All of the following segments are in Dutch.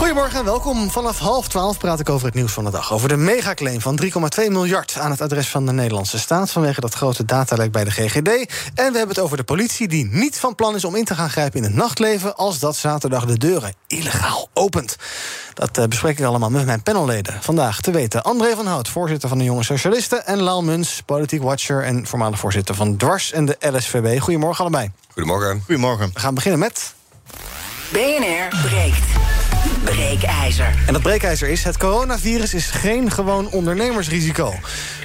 Goedemorgen en welkom. Vanaf half twaalf praat ik over het nieuws van de dag. Over de megaclaim van 3,2 miljard aan het adres van de Nederlandse staat... vanwege dat grote datalek bij de GGD. En we hebben het over de politie die niet van plan is om in te gaan grijpen... in het nachtleven als dat zaterdag de deuren illegaal opent. Dat uh, bespreek ik allemaal met mijn panelleden. Vandaag te weten André van Hout, voorzitter van de Jonge Socialisten... en Laal Muns, politiek watcher en voormalig voorzitter van Dwars en de LSVB. Goedemorgen allebei. Goedemorgen. Goedemorgen. We gaan beginnen met... BNR breekt. Breekijzer. En dat breekijzer is: het coronavirus is geen gewoon ondernemersrisico.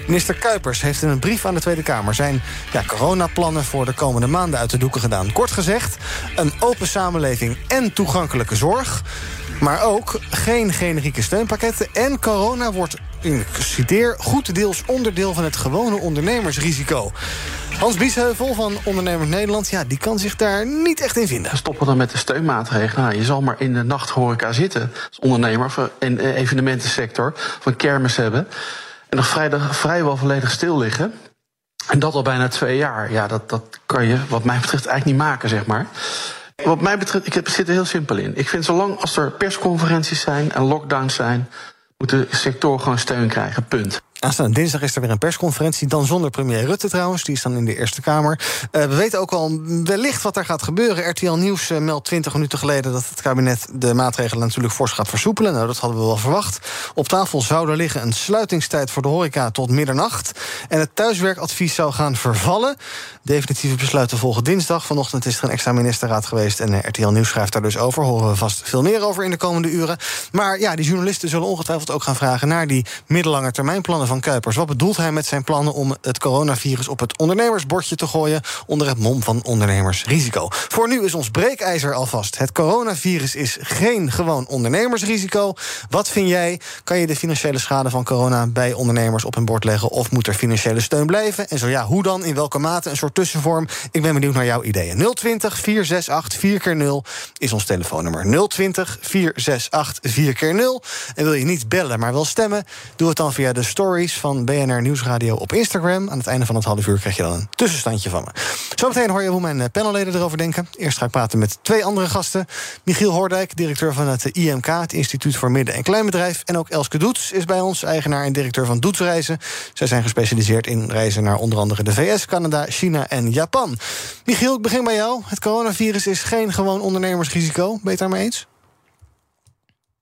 Minister Kuipers heeft in een brief aan de Tweede Kamer zijn ja, coronaplannen voor de komende maanden uit de doeken gedaan. Kort gezegd, een open samenleving en toegankelijke zorg. Maar ook geen generieke steunpakketten. En corona wordt, ik citeer, goed deels onderdeel van het gewone ondernemersrisico. Hans Biesheuvel van Ondernemers Nederland, ja, die kan zich daar niet echt in vinden. Stoppen dan met de steunmaatregelen. Nou, je zal maar in de nachthoreca zitten als ondernemer in de evenementensector, van kermis hebben. En nog vrij, vrijwel volledig stil liggen. En dat al bijna twee jaar. Ja, dat, dat kan je, wat mij betreft, eigenlijk niet maken, zeg maar. Wat mij betreft, ik zit er heel simpel in. Ik vind zolang als er persconferenties zijn en lockdowns zijn, moet de sector gewoon steun krijgen. Punt. Aanstaande dinsdag is er weer een persconferentie. Dan zonder premier Rutte trouwens. Die is dan in de Eerste Kamer. Uh, we weten ook al wellicht wat er gaat gebeuren. RTL Nieuws uh, meldt 20 minuten geleden dat het kabinet de maatregelen natuurlijk fors gaat versoepelen. Nou, dat hadden we wel verwacht. Op tafel zou er liggen een sluitingstijd voor de horeca tot middernacht. En het thuiswerkadvies zou gaan vervallen. Definitieve besluiten volgen dinsdag. Vanochtend is er een extra ministerraad geweest. En uh, RTL Nieuws schrijft daar dus over. Horen we vast veel meer over in de komende uren. Maar ja, die journalisten zullen ongetwijfeld ook gaan vragen naar die middellange termijnplannen van Kuipers. Wat bedoelt hij met zijn plannen om het coronavirus op het ondernemersbordje te gooien onder het mom van ondernemersrisico? Voor nu is ons breekijzer alvast. Het coronavirus is geen gewoon ondernemersrisico. Wat vind jij? Kan je de financiële schade van corona bij ondernemers op hun bord leggen of moet er financiële steun blijven? En zo ja, hoe dan? In welke mate? Een soort tussenvorm. Ik ben benieuwd naar jouw ideeën. 020 468 4 keer 0 is ons telefoonnummer. 020 468 4 keer 0 En wil je niet bellen, maar wel stemmen? Doe het dan via de story van BNR Nieuwsradio op Instagram. Aan het einde van het half uur krijg je dan een tussenstandje van me. Zometeen hoor je hoe mijn eh, panelleden erover denken. Eerst ga ik praten met twee andere gasten. Michiel Hoordijk, directeur van het IMK, het Instituut voor Midden- en Kleinbedrijf. En ook Elske Doets is bij ons, eigenaar en directeur van Doetsreizen. Zij zijn gespecialiseerd in reizen naar onder andere de VS, Canada, China en Japan. Michiel, ik begin bij jou. Het coronavirus is geen gewoon ondernemersrisico. Ben je het eens?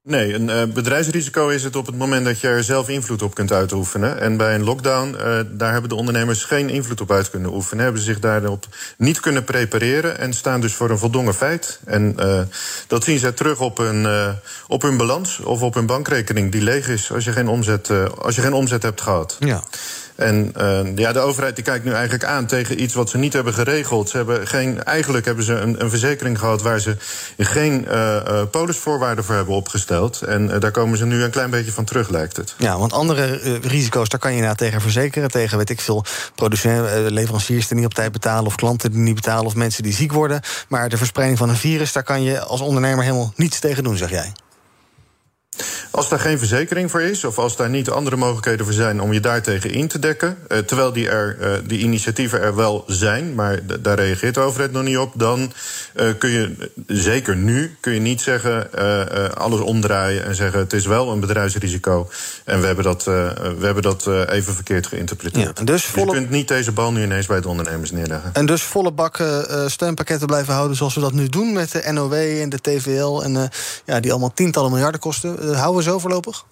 Nee, een uh, bedrijfsrisico is het op het moment dat je er zelf invloed op kunt uitoefenen. En bij een lockdown, uh, daar hebben de ondernemers geen invloed op uit kunnen oefenen. Hebben zich daarop niet kunnen prepareren en staan dus voor een voldongen feit. En uh, dat zien zij terug op hun, op hun balans of op hun bankrekening die leeg is als je geen omzet, als je geen omzet hebt gehad. Ja. En uh, ja, de overheid die kijkt nu eigenlijk aan tegen iets wat ze niet hebben geregeld. Ze hebben geen, eigenlijk hebben ze een, een verzekering gehad waar ze geen uh, uh, polisvoorwaarden voor hebben opgesteld. En daar komen ze nu een klein beetje van terug, lijkt het. Ja, want andere risico's, daar kan je inderdaad tegen verzekeren. Tegen, weet ik veel, producenten, leveranciers die niet op tijd betalen... of klanten die niet betalen of mensen die ziek worden. Maar de verspreiding van een virus, daar kan je als ondernemer helemaal niets tegen doen, zeg jij. Als daar geen verzekering voor is, of als daar niet andere mogelijkheden voor zijn om je daartegen in te dekken, eh, terwijl die, er, eh, die initiatieven er wel zijn, maar daar reageert de overheid nog niet op, dan eh, kun je, zeker nu, kun je niet zeggen uh, alles omdraaien en zeggen het is wel een bedrijfsrisico. En we hebben dat, we hebben dat even verkeerd geïnterpreteerd. Ja, dus, volle... je kunt niet deze bal nu ineens bij de ondernemers neerleggen. En dus volle bak steunpakketten blijven houden zoals we dat nu doen met de NOW en de TVL en ja, die allemaal tientallen miljarden kosten. houden zo voorlopig?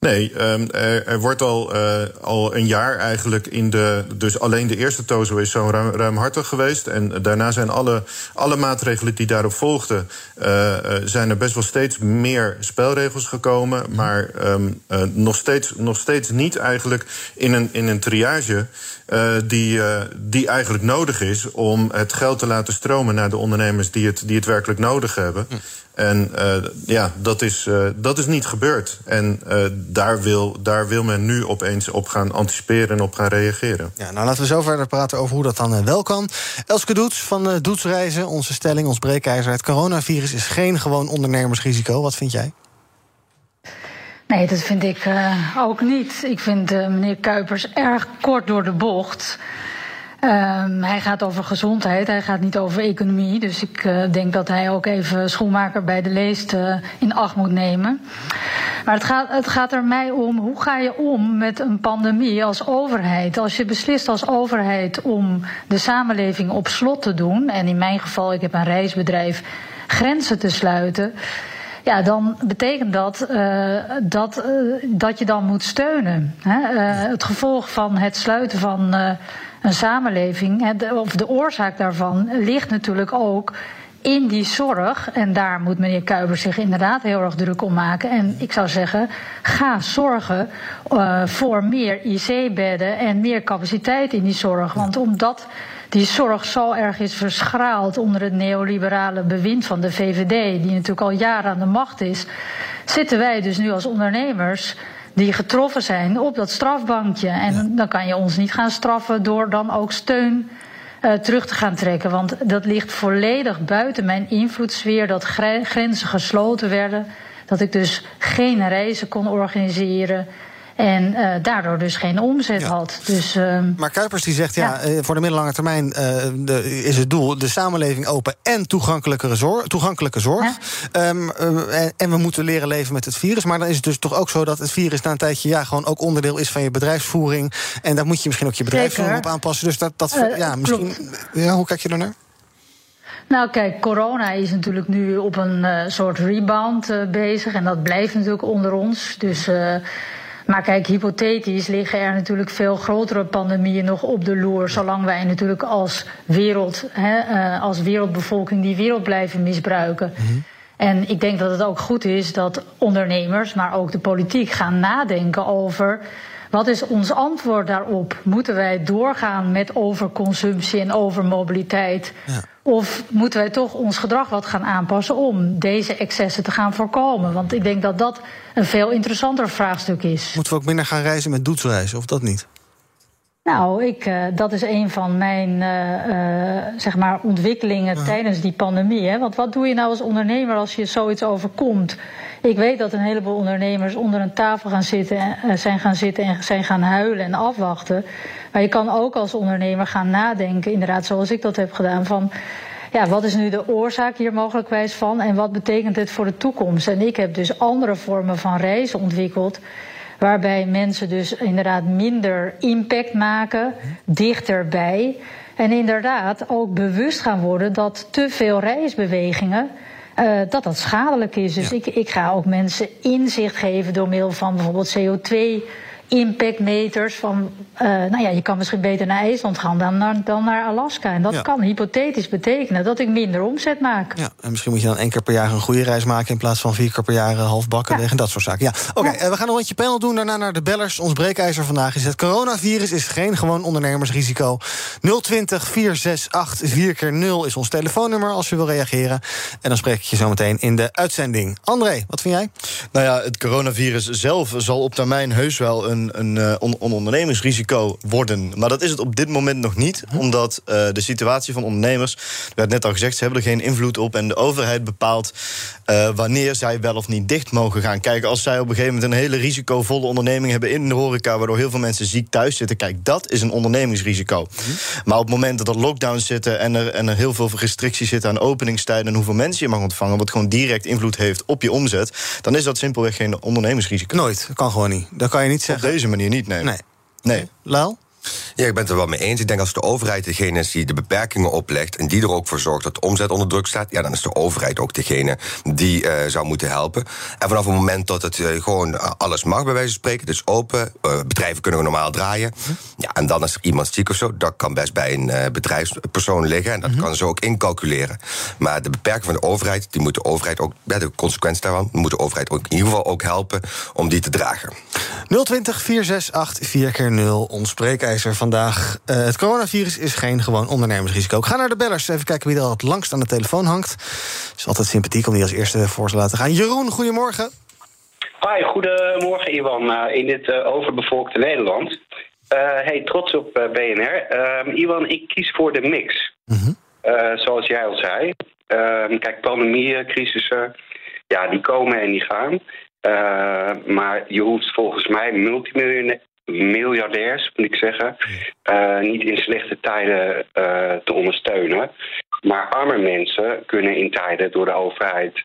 Nee, ehm, er, er, wordt al, uh, al een jaar eigenlijk in de. Dus alleen de eerste TOZO is zo ruim, ruimhartig geweest. En daarna zijn alle, alle maatregelen die daarop volgden. Uh, zijn er best wel steeds meer spelregels gekomen. Maar um, nog, steeds, nog steeds niet eigenlijk in een, in een triage. die, die eigenlijk nodig is om het geld te laten stromen naar de ondernemers die het, die het werkelijk nodig hebben. En uh, ja, dat is, uh, dat is niet gebeurd. En uh, daar, wil, daar wil men nu opeens op gaan anticiperen en op gaan reageren. Ja, nou laten we zo verder praten over hoe dat dan wel kan. Elske Doets van Doets Reizen, onze stelling, ons breekijzer. Het coronavirus is geen gewoon ondernemersrisico. Wat vind jij? Nee, dat vind ik ook niet. Ik vind meneer Kuipers erg kort door de bocht. Um, hij gaat over gezondheid, hij gaat niet over economie. Dus ik uh, denk dat hij ook even schoenmaker bij de leest uh, in acht moet nemen. Maar het gaat, het gaat er mij om, hoe ga je om met een pandemie als overheid? Als je beslist als overheid om de samenleving op slot te doen... en in mijn geval, ik heb een reisbedrijf, grenzen te sluiten... Ja, dan betekent dat uh, dat, dat je dan moet steunen. Hè? Het gevolg van het sluiten van een samenleving, of de oorzaak daarvan, ligt natuurlijk ook in die zorg. En daar moet meneer Kuipers zich inderdaad heel erg druk om maken. En ik zou zeggen, ga zorgen uh, voor meer IC-bedden en meer capaciteit in die zorg. Want omdat die zorg zo erg is verschraald onder het neoliberale bewind van de VVD, die natuurlijk al jaren aan de macht is, zitten wij dus nu als ondernemers die getroffen zijn op dat strafbankje. En dan kan je ons niet gaan straffen door dan ook steun uh, terug te gaan trekken. Want dat ligt volledig buiten mijn invloedssfeer dat grenzen gesloten werden. Dat ik dus geen reizen kon organiseren. En uh, daardoor dus geen omzet had. Dus, uh, maar Kuipers die zegt, ja, ja uh, voor de middellange termijn uh, de, is het doel... de samenleving open en toegankelijke zorg. Toegankelijke zorg. Ja. Um, en, en, we moeten leren leven met het virus. Maar dan is het dus toch ook zo dat het virus na een tijdje... ja, gewoon ook onderdeel is van je bedrijfsvoering. En daar moet je misschien ook je bedrijfsvoering op aanpassen. Dus dat, dat ja, misschien... Ja, hoe kijk je daarnaar? Nou, kijk, corona is natuurlijk nu op een uh, soort rebound uh, bezig. En dat blijft natuurlijk onder ons. Dus uh, maar kijk, hypothetisch liggen er natuurlijk veel grotere pandemieën nog op de loer. Zolang wij natuurlijk als wereld, hè, uh, als wereldbevolking die wereld blijven misbruiken. Mm -hmm. En ik denk dat het ook goed is dat ondernemers, maar ook de politiek gaan nadenken over. Wat is ons antwoord daarop? Moeten wij doorgaan met overconsumptie en overmobiliteit? Ja. Of moeten wij toch ons gedrag wat gaan aanpassen om deze excessen te gaan voorkomen? Want ik denk dat dat een veel interessanter vraagstuk is. Moeten we ook minder gaan reizen met doetsreizen, of dat niet? Nou, ik, uh, dat is een van mijn uh, uh, zeg maar ontwikkelingen ja. tijdens die pandemie. Hè? Want wat doe je nou als ondernemer als je zoiets overkomt? Ik weet dat een heleboel ondernemers onder een tafel gaan zitten, zijn gaan zitten en zijn gaan huilen en afwachten. Maar je kan ook als ondernemer gaan nadenken, inderdaad, zoals ik dat heb gedaan, van ja, wat is nu de oorzaak hier mogelijkwijs van en wat betekent het voor de toekomst? En ik heb dus andere vormen van reizen ontwikkeld. Waarbij mensen dus inderdaad minder impact maken, dichterbij. En inderdaad ook bewust gaan worden dat te veel reisbewegingen. Uh, dat dat schadelijk is. Dus ja. ik, ik ga ook mensen inzicht geven door middel van bijvoorbeeld CO2 impactmeters van, uh, nou ja, je kan misschien beter naar IJsland gaan dan naar, dan naar Alaska. En dat ja. kan hypothetisch betekenen dat ik minder omzet maak. Ja, en misschien moet je dan één keer per jaar een goede reis maken in plaats van vier keer per jaar half bakken ja. en dat soort zaken. Ja, oké, okay, ja. uh, we gaan een rondje panel doen, daarna naar de bellers. Ons breekijzer vandaag is het coronavirus is geen gewoon ondernemersrisico. 020 468 4 keer 0 is ons telefoonnummer als je wil reageren. En dan spreek ik je zo meteen in de uitzending. André, wat vind jij? Nou ja, het coronavirus zelf zal op termijn heus wel een een, een, een ondernemingsrisico worden. Maar dat is het op dit moment nog niet, omdat uh, de situatie van ondernemers, er werd net al gezegd, ze hebben er geen invloed op en de overheid bepaalt uh, wanneer zij wel of niet dicht mogen gaan. Kijk, als zij op een gegeven moment een hele risicovolle onderneming hebben in de horeca, waardoor heel veel mensen ziek thuis zitten, kijk, dat is een ondernemingsrisico. Maar op het moment dat er lockdowns zitten en er, en er heel veel restricties zitten aan openingstijden en hoeveel mensen je mag ontvangen, wat gewoon direct invloed heeft op je omzet, dan is dat simpelweg geen ondernemingsrisico. Nooit, dat kan gewoon niet. Dat kan je niet zeggen deze manier niet, nee. Nee. nee. Laal? Ja, ik ben het er wel mee eens. Ik denk als de overheid degene is die de beperkingen oplegt en die er ook voor zorgt dat de omzet onder druk staat, ja, dan is de overheid ook degene die uh, zou moeten helpen. En vanaf het moment dat het uh, gewoon alles mag, bij wijze van spreken, dus open, uh, bedrijven kunnen normaal draaien. Ja, en dan is er iemand ziek of zo, dat kan best bij een bedrijfspersoon liggen en dat kan ze ook incalculeren. Maar de beperking van de overheid, die moet de overheid ook, ja, de consequentie daarvan, moet de overheid ook in ieder geval ook helpen om die te dragen. 020 468 4 keer 0 ons spreekijzer vandaag. Uh, het coronavirus is geen gewoon ondernemersrisico. Ik ga naar de bellers, even kijken wie er al het langst aan de telefoon hangt. Het is altijd sympathiek om die als eerste voor te laten gaan. Jeroen, goedemorgen. Hi, goedemorgen Iwan. Uh, in dit uh, overbevolkte Nederland. hey, trots op BNR. Ehm, Iwan, ik kies voor de mix. -hmm. zoals jij al zei. Ehm, kijk, pandemieën, crisissen, ja, die komen en die gaan. Uh, maar je hoeft volgens mij multimiljardairs, moet ik zeggen, uh, niet in slechte tijden uh, te ondersteunen. Maar arme mensen kunnen in tijden door de overheid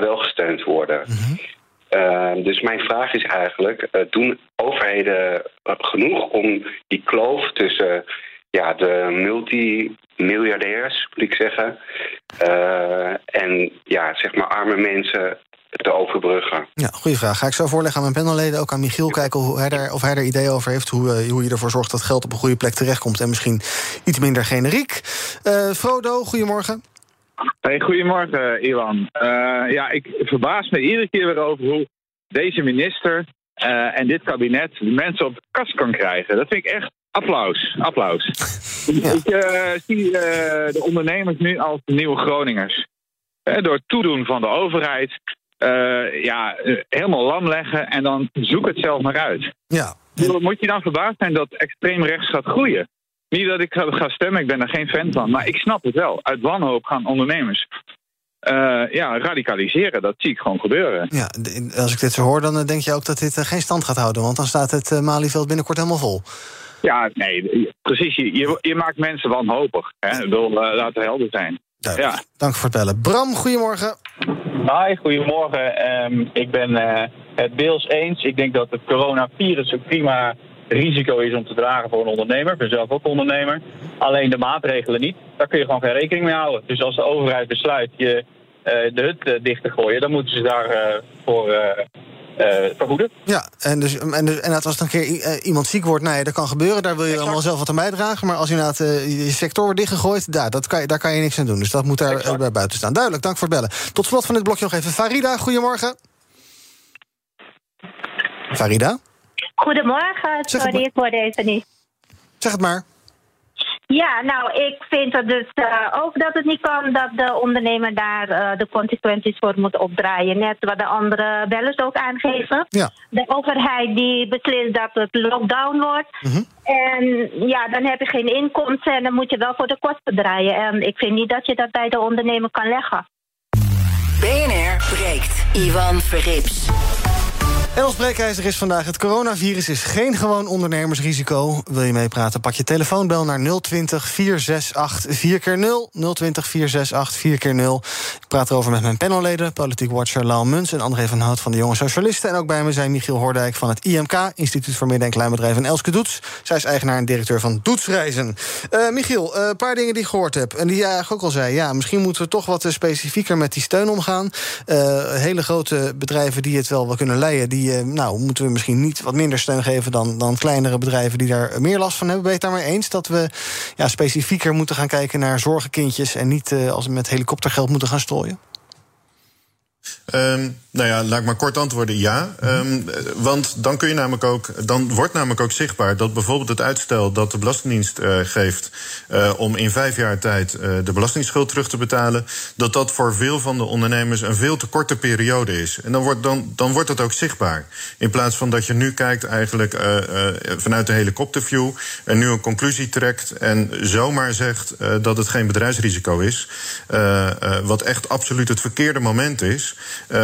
wel gesteund worden. -hmm. dus mijn vraag is eigenlijk: doen overheden genoeg om die kloof tussen ja, de multimiljardairs, moet ik zeggen, en ja, zeg maar arme mensen te overbruggen? Ja, goede vraag. Ga ik zo voorleggen aan mijn panelleden, ook aan Michiel, kijken hoe hij er, of hij er ideeën over heeft. Hoe, uh, hoe je ervoor zorgt dat geld op een goede plek terechtkomt en misschien iets minder generiek. Uh, Frodo, goedemorgen. Hey, goedemorgen, Iwan. Uh, ja, ik verbaas me iedere keer weer over hoe deze minister en dit kabinet de mensen op de kast kan krijgen. Dat vind ik echt applaus. Applaus. Ja. Ik zie de ondernemers nu als de nieuwe Groningers. door het toedoen van de overheid uh, ja, helemaal lam leggen en dan zoek het zelf maar uit. Ja. Moet je dan verbaasd zijn dat extreem rechts gaat groeien? Niet dat ik ga stemmen, ik ben er geen fan van. Maar ik snap het wel. Uit wanhoop gaan ondernemers uh, ja, radicaliseren. Dat zie ik gewoon gebeuren. Ja, als ik dit zo hoor, dan eh, denk je ook dat dit geen stand gaat houden. Want dan staat het uh, Malieveld binnenkort helemaal vol. Ja, nee, precies. Je, je maakt mensen wanhopig. Hè? Ik bedoel, laten we helder zijn. Ja. Dank voor het bellen. Bram, goedemorgen. Hi, goedemorgen. Um, ik ben uh, het deels eens. Ik denk dat het coronavirus een prima risico is om te dragen voor een ondernemer. Ik ben zelf ook ondernemer. Alleen de maatregelen niet. Daar kun je gewoon geen rekening mee houden. Dus als de overheid besluit je uh, de hut uh, dicht te gooien, dan moeten ze daarvoor voor uh, vergoeden. Ja, en, dus, en, dus, en als er een keer uh, iemand ziek wordt, nee, dat kan gebeuren. Daar wil je allemaal zelf wat aan bijdragen. Maar als inderdaad uh, je sector wordt dichtgegooid, daar, dat kan, daar kan je niks aan doen. Dus dat moet daar bij buiten staan. Duidelijk, dank voor het bellen. Tot slot van dit blokje nog even Farida, goedemorgen. Farida? Goedemorgen, sorry, ik hoorde even niet. Zeg het maar. Ja, nou, ik vind dat dus uh, ook dat het niet kan dat de ondernemer daar uh, de consequenties voor moet opdraaien. Net wat de andere bellers ook aangeven. Ja. De overheid die beslist dat het lockdown wordt. Mm -hmm. En ja, dan heb je geen inkomsten en dan moet je wel voor de kosten draaien. En ik vind niet dat je dat bij de ondernemer kan leggen. BNR breekt. Ivan Verrips. En ons breekijzer is vandaag: het coronavirus is geen gewoon ondernemersrisico. Wil je meepraten? Pak je telefoon, bel naar 020 468 4 0 020 468 4 0 Ik praat erover met mijn panelleden, politiek watcher Lau Muns en André van Hout van de Jonge Socialisten. En ook bij me zijn Michiel Hoordijk van het IMK, Instituut voor Midden- en Kleinbedrijf, en Elske Doets. Zij is eigenaar en directeur van Doetsreizen. Michiel, een paar dingen die ik gehoord heb. En die jij eigenlijk ook al zei. Ja, misschien moeten we toch wat specifieker met die steun omgaan. Hele grote bedrijven die het wel wel kunnen leiden. Die, nou, moeten we misschien niet wat minder steun geven dan, dan kleinere bedrijven die daar meer last van hebben. Ben je het daarmee eens dat we ja, specifieker moeten gaan kijken naar zorgenkindjes en niet uh, als we met helikoptergeld moeten gaan strooien? Um, nou ja, laat ik maar kort antwoorden ja. Um, want dan kun je namelijk ook, dan wordt namelijk ook zichtbaar dat bijvoorbeeld het uitstel dat de Belastingdienst uh, geeft uh, om in vijf jaar tijd de belastingsschuld terug te betalen, dat dat voor veel van de ondernemers een veel te korte periode is. En dan wordt, dan, dan wordt dat ook zichtbaar. In plaats van dat je nu kijkt eigenlijk vanuit de helikopterview en nu een conclusie trekt en zomaar zegt dat het geen bedrijfsrisico is. wat echt absoluut het verkeerde moment is. Uh,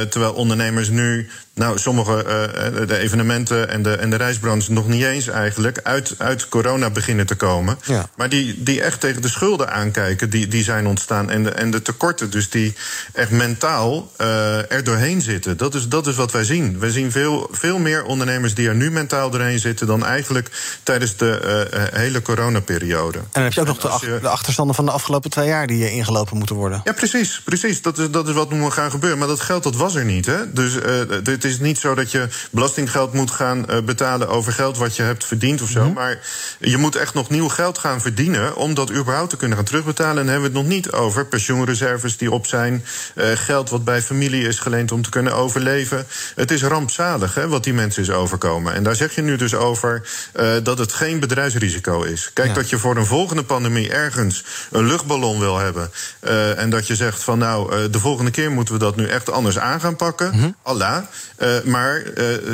terwijl ondernemers nu nou, sommige uh, de evenementen en de, en de reisbranche nog niet eens eigenlijk uit, uit corona beginnen te komen. Ja. Maar die, die echt tegen de schulden aankijken, die, die zijn ontstaan. En de, en de tekorten, dus die echt mentaal uh, er doorheen zitten. Dat is, dat is wat wij zien. We zien veel, veel meer ondernemers die er nu mentaal doorheen zitten dan eigenlijk tijdens de uh, hele coronaperiode. En dan heb je ook nog de, ach, de achterstanden van de afgelopen twee jaar die ingelopen moeten worden. Ja, precies. precies. Dat, is, dat is wat moet gaan gebeuren. Maar dat geld dat was er niet. Hè? Dus het is niet zo dat je belastinggeld moet gaan uh, betalen over geld wat je hebt verdiend of zo. Mm -hmm. Maar je moet echt nog nieuw geld gaan verdienen om dat überhaupt te kunnen gaan terugbetalen. En dan hebben we het nog niet over pensioenreserves die op zijn, uh, geld wat bij familie is geleend om te kunnen overleven. Het is rampzalig hè, wat die mensen is overkomen. En daar zeg je nu dus over dat het geen bedrijfsrisico is. Kijk, ja. dat je voor een volgende pandemie ergens een luchtballon wil hebben. Uh, en dat je zegt van nou, de volgende keer moeten we dat nu echt anders aan gaan pakken. Mm -hmm. Allah. Uh, maar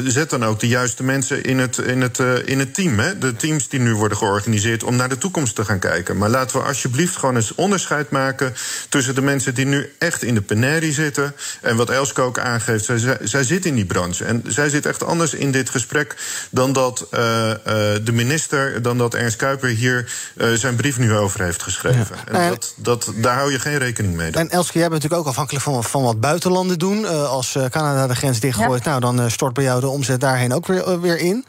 zet dan ook de juiste mensen in het, in het, in het team. Hè? De teams die nu worden georganiseerd om naar de toekomst te gaan kijken. Maar laten we alsjeblieft gewoon eens onderscheid maken tussen de mensen die nu echt in de penerie zitten. En wat Elske ook aangeeft, zij, zij, zij zit in die branche. En zij zit echt anders in dit gesprek dan dat de minister, dan dat Ernst Kuiper hier zijn brief nu over heeft geschreven. Ja. En dat, dat, daar hou je geen rekening mee. Dan. En Elske, jij bent natuurlijk ook afhankelijk van, van wat buitenlanden doen. Uh, als Canada de grens dichtgooit, ja. Nou, dan uh, stort bij jou de omzet daarheen ook weer, weer in.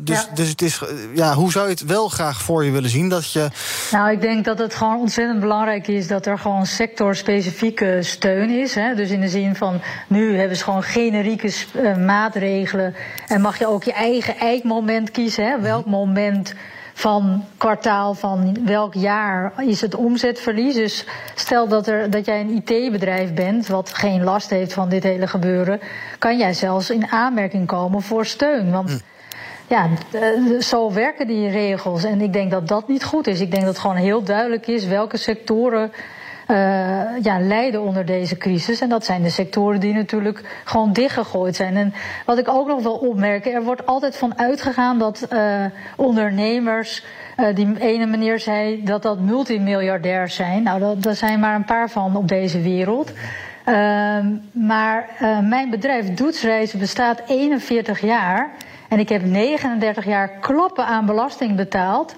dus, ja. dus het is, ja, hoe zou je het wel graag voor je willen zien? Dat je... Nou, ik denk dat het gewoon ontzettend belangrijk is dat er gewoon sectorspecifieke steun is. Hè? Dus in de zin van, nu hebben ze gewoon generieke maatregelen. En mag je ook je eigen eikmoment kiezen. Hè? Welk moment van kwartaal van welk jaar is het omzetverlies. Dus stel dat, er, dat jij een IT-bedrijf bent wat geen last heeft van dit hele gebeuren, kan jij zelfs in aanmerking komen voor steun. Want hm. ja, zo werken die regels. En ik denk dat dat niet goed is. Ik denk dat het gewoon heel duidelijk is welke sectoren uh, ja, lijden onder deze crisis. En dat zijn de sectoren die natuurlijk gewoon dichtgegooid zijn. En wat ik ook nog wil opmerken, er wordt altijd van uitgegaan dat uh, ondernemers. Uh, die ene meneer zei dat dat multimiljardairs zijn. Nou, dat, daar zijn maar een paar van op deze wereld. maar mijn bedrijf Doetsreizen bestaat 41 jaar. En ik heb 39 jaar kloppen aan belasting betaald.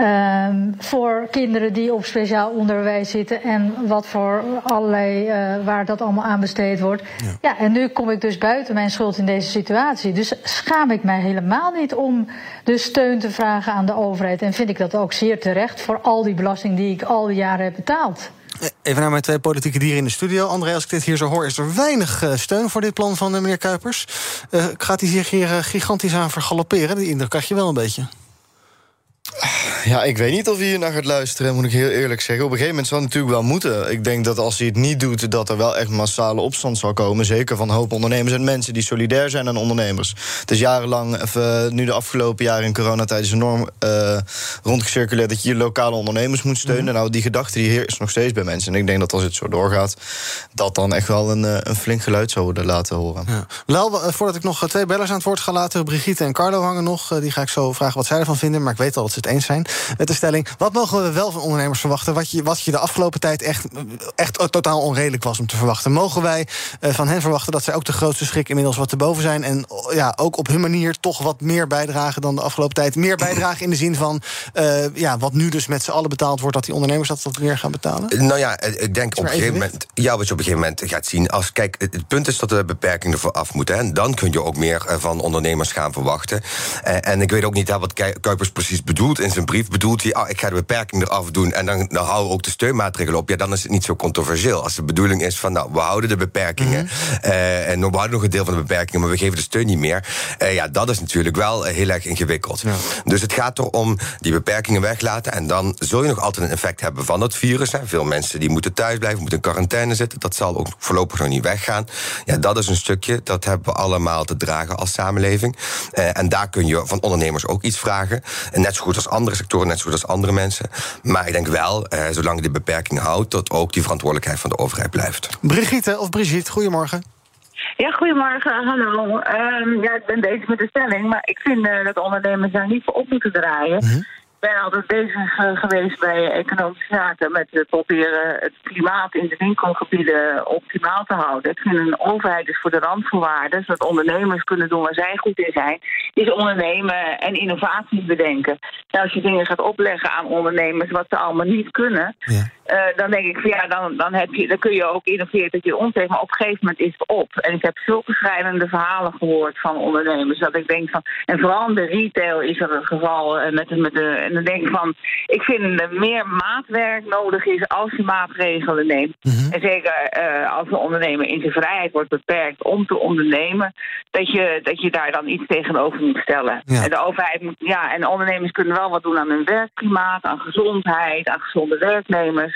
Um, voor kinderen die op speciaal onderwijs zitten en wat voor allerlei, uh, waar dat allemaal aan besteed wordt. Ja. ja, en nu kom ik dus buiten mijn schuld in deze situatie. Dus schaam ik mij helemaal niet om de steun te vragen aan de overheid. En vind ik dat ook zeer terecht voor al die belasting die ik al die jaren heb betaald. Even naar mijn twee politieke dieren in de studio. André, als ik dit hier zo hoor, is er weinig uh, steun voor dit plan van uh, meneer Kuipers. Gaat hij zich hier gigantisch aan vergalopperen? Die indruk krijg je wel een beetje. Ja, ik weet niet of hij hier naar gaat luisteren, moet ik heel eerlijk zeggen. Op een gegeven moment zal het natuurlijk wel moeten. Ik denk dat als hij het niet doet, dat er wel echt massale opstand zal komen. Zeker van een hoop ondernemers en mensen die solidair zijn aan ondernemers. Het is jarenlang, even, nu de afgelopen jaren in coronatijd, is enorm uh, rondgecirculeerd dat je je lokale ondernemers moet steunen. Mm. Nou, die gedachte die heerst nog steeds bij mensen. En ik denk dat als het zo doorgaat, dat dan echt wel een, een flink geluid zou worden laten horen. Ja. Lel, voordat ik nog twee bellers aan het woord ga laten, Brigitte en Carlo hangen nog. Die ga ik zo vragen wat zij ervan vinden. Maar ik weet al ze het eens zijn met de stelling. Wat mogen we wel van ondernemers verwachten? Wat je, wat je de afgelopen tijd echt, echt totaal onredelijk was om te verwachten. Mogen wij uh, van hen verwachten dat zij ook de grootste schrik inmiddels wat te boven zijn. En ja, ook op hun manier toch wat meer bijdragen dan de afgelopen tijd. Meer bijdragen in de zin van uh, ja, wat nu dus met z'n allen betaald wordt, dat die ondernemers dat wat meer gaan betalen? Nou ja, ik denk op een gegeven moment. Ja, wat je op een gegeven moment gaat zien. Als, kijk, het punt is dat de beperkingen ervoor af moeten. En dan kun je ook meer van ondernemers gaan verwachten. en ik weet ook niet wat Kuipers precies bedoelt in zijn brief. Bedoelt hij, oh, ik ga de beperking eraf doen en dan, dan houden we ook de steunmaatregelen op. Ja, dan is het niet zo controversieel. Als de bedoeling is van, nou, we houden de beperkingen. Mm -hmm. uh, en we houden nog een deel van de beperkingen, maar we geven de steun niet meer. Uh, ja, dat is natuurlijk wel heel erg ingewikkeld. Ja. Dus het gaat erom die beperkingen weglaten. En dan zul je nog altijd een effect hebben van dat virus. Hè. Veel mensen die moeten thuis blijven, moeten in quarantaine zitten. Dat zal ook voorlopig nog niet weggaan. Ja, dat is een stukje, dat hebben we allemaal te dragen als samenleving. Uh, en daar kun je van ondernemers ook iets vragen. En net zo goed als andere sectoren, net zo goed als andere mensen. Maar ik denk wel, eh, zolang je de beperking houdt, dat ook die verantwoordelijkheid van de overheid blijft. Brigitte of Brigitte, goedemorgen. Ja, goedemorgen, hallo. Um, ja, ik ben bezig met de stelling, maar ik vind uh, dat ondernemers daar niet voor op moeten draaien. Mm -hmm. Ben altijd bezig eh, geweest bij economische zaken met het proberen het klimaat in de winkelgebieden optimaal te houden. Ik vind een overheid is voor de randvoorwaarden, zodat ondernemers kunnen doen waar zij goed in zijn, is ondernemen en innovaties bedenken. Nou, als je dingen gaat opleggen aan ondernemers wat ze allemaal niet kunnen, eh, dan denk ik van ja, dan, dan, heb je, dan kun je ook innoveren dat je omtrekt, maar op een gegeven moment is het op. En ik heb zulke schrijnende verhalen gehoord van ondernemers dat ik denk van, en vooral in de retail is er een geval eh, met, met de, en dan denk ik van, ik vind er meer maatwerk nodig is als je maatregelen neemt. En zeker eh, als een ondernemer in zijn vrijheid wordt beperkt om te ondernemen, dat je, dat je daar dan iets tegenover moet stellen. En de overheid moet, ja, en ondernemers kunnen wel wat doen aan hun werkklimaat, aan gezondheid, aan gezonde werknemers.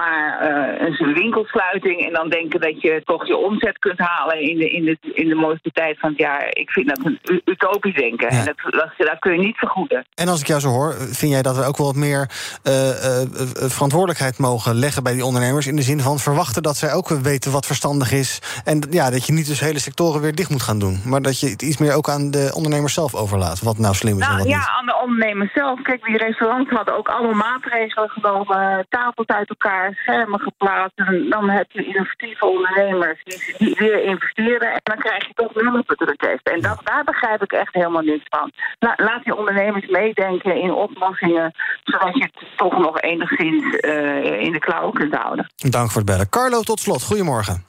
Maar eh, een winkelsluiting en dan denken dat je toch je omzet kunt halen in de, in de, in de mooiste tijd van het jaar. Ik vind dat een utopisch denken. En dat, dat, dat kun je niet vergoeden. En als ik jou zo hoor, vind jij dat we ook wel wat meer eh, eh, verantwoordelijkheid mogen leggen bij die ondernemers? In de zin van verwachten dat zij ook weten wat verstandig is. En ja, dat je niet dus hele sectoren weer dicht moet gaan doen. Maar dat je het iets meer ook aan de ondernemers zelf overlaat. Wat nou slim is en Nou wat ja, niet. aan de ondernemers zelf. Kijk, die restaurants hadden ook allemaal maatregelen genomen. Tafels uit elkaar, schermen geplaatst. En dan heb je innovatieve ondernemers die, die weer investeren. En dan krijg je toch nullenbedruk En dat, daar begrijp ik echt helemaal niks van. La- laat die ondernemers meedenken in oplossingen. Zodat je het toch nog enigszins eh, in de klauw kunt houden. Dank voor het bellen. Carlo, tot slot. Goedemorgen.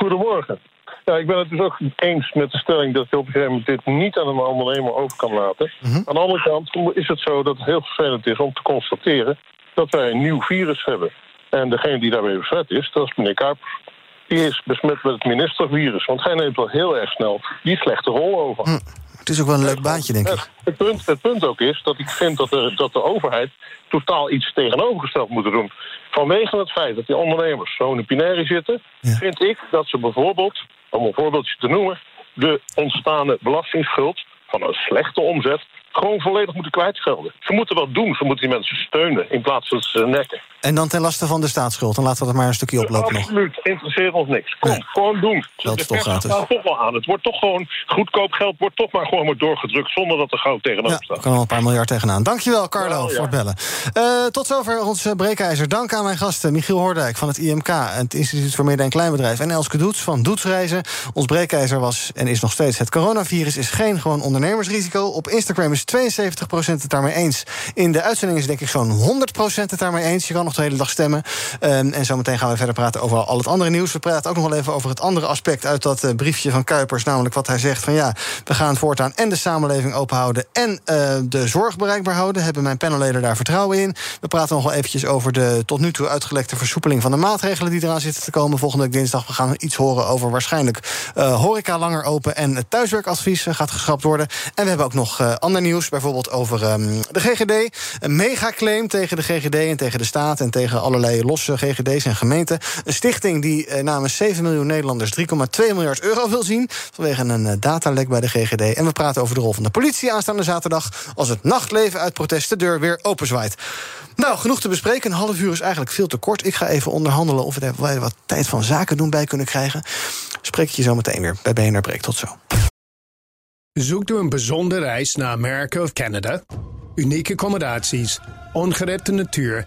Goedemorgen. Ja, ik ben het dus ook eens met de stelling dat je op een gegeven moment dit niet aan een ondernemer over kan laten. Aan de andere kant is het zo dat het heel vervelend is om te constateren dat wij een nieuw virus hebben. En degene die daarmee besmet is, dat is meneer Kuipers. Die is besmet met het ministervirus. Want hij neemt wel heel erg snel die slechte rol over. Het is ook wel een leuk baantje, denk ik. Het punt, het punt ook is dat ik vind dat, er, dat de overheid totaal iets tegenovergesteld moet doen. Vanwege het feit dat die ondernemers zo in de pinaire zitten, vind ik dat ze bijvoorbeeld, om een voorbeeldje te noemen, de ontstaande belastingsschuld van een slechte omzet gewoon volledig moeten kwijtschelden. Ze moeten wat doen, ze moeten die mensen steunen in plaats van ze nekken. En dan ten laste van de staatsschuld. Dan laten we dat maar een stukje oplopen nog. Absoluut, interesseert ons niks. Kom, gewoon doen. Dat is toch gratis. staat toch wel aan. Het wordt toch gewoon goedkoop geld, wordt toch maar gewoon maar doorgedrukt zonder dat er goud Ja, staat. er kan wel een paar miljard tegenaan. Dankjewel, Carlo, ja. voor het bellen. Eh, tot zover ons eh, breekijzer. Dank aan mijn gasten Michiel Hoordijk van het IMK... het Instituut voor Midden- en Kleinbedrijf... en Elske Doets van Doetsreizen. Ons breekijzer was en is nog steeds... het coronavirus is geen gewoon ondernemersrisico. Op Instagram is 72% het daarmee eens. In de uitzending is denk ik zo'n 100% het daarmee eens. Je kan nog de hele dag stemmen. Ehm, en zometeen gaan we verder praten over al het andere nieuws. We praten ook nog wel even over het andere aspect... uit dat eh, briefje van Kuipers. Namelijk wat hij zegt van ja, we gaan voortaan... en de samenleving open houden en eh, de zorg bereikbaar houden. Hebben mijn panelleden daar vertrouwen in. We praten nog wel eventjes over de tot nu toe uitgelekte versoepeling... van de maatregelen die eraan zitten te komen. Volgende week dinsdag we gaan iets horen over waarschijnlijk... eh, horeca langer open en het thuiswerkadvies gaat geschrapt worden. En we hebben ook nog ander nieuws. Bijvoorbeeld over ehm, de GGD. Een megaclaim tegen de GGD en tegen de staat... en tegen allerlei losse GGD's en gemeenten. Een stichting die eh, namens 7 miljoen Nederlanders... 3,2 miljard euro wil zien... vanwege een eh, datalek bij de GGD. En we praten over de rol van de politie aanstaande zaterdag... als het nachtleven uit protest de deur weer openzwaait. Nou, genoeg te bespreken. Een half uur is eigenlijk veel te kort. Ik ga even onderhandelen of we er wat tijd van zaken doen bij kunnen krijgen. Spreek ik je zo meteen weer bij BNR Breek. Tot zo. Zoekt u een bijzondere reis naar Amerika of Canada? Unieke accommodaties, ongerepte natuur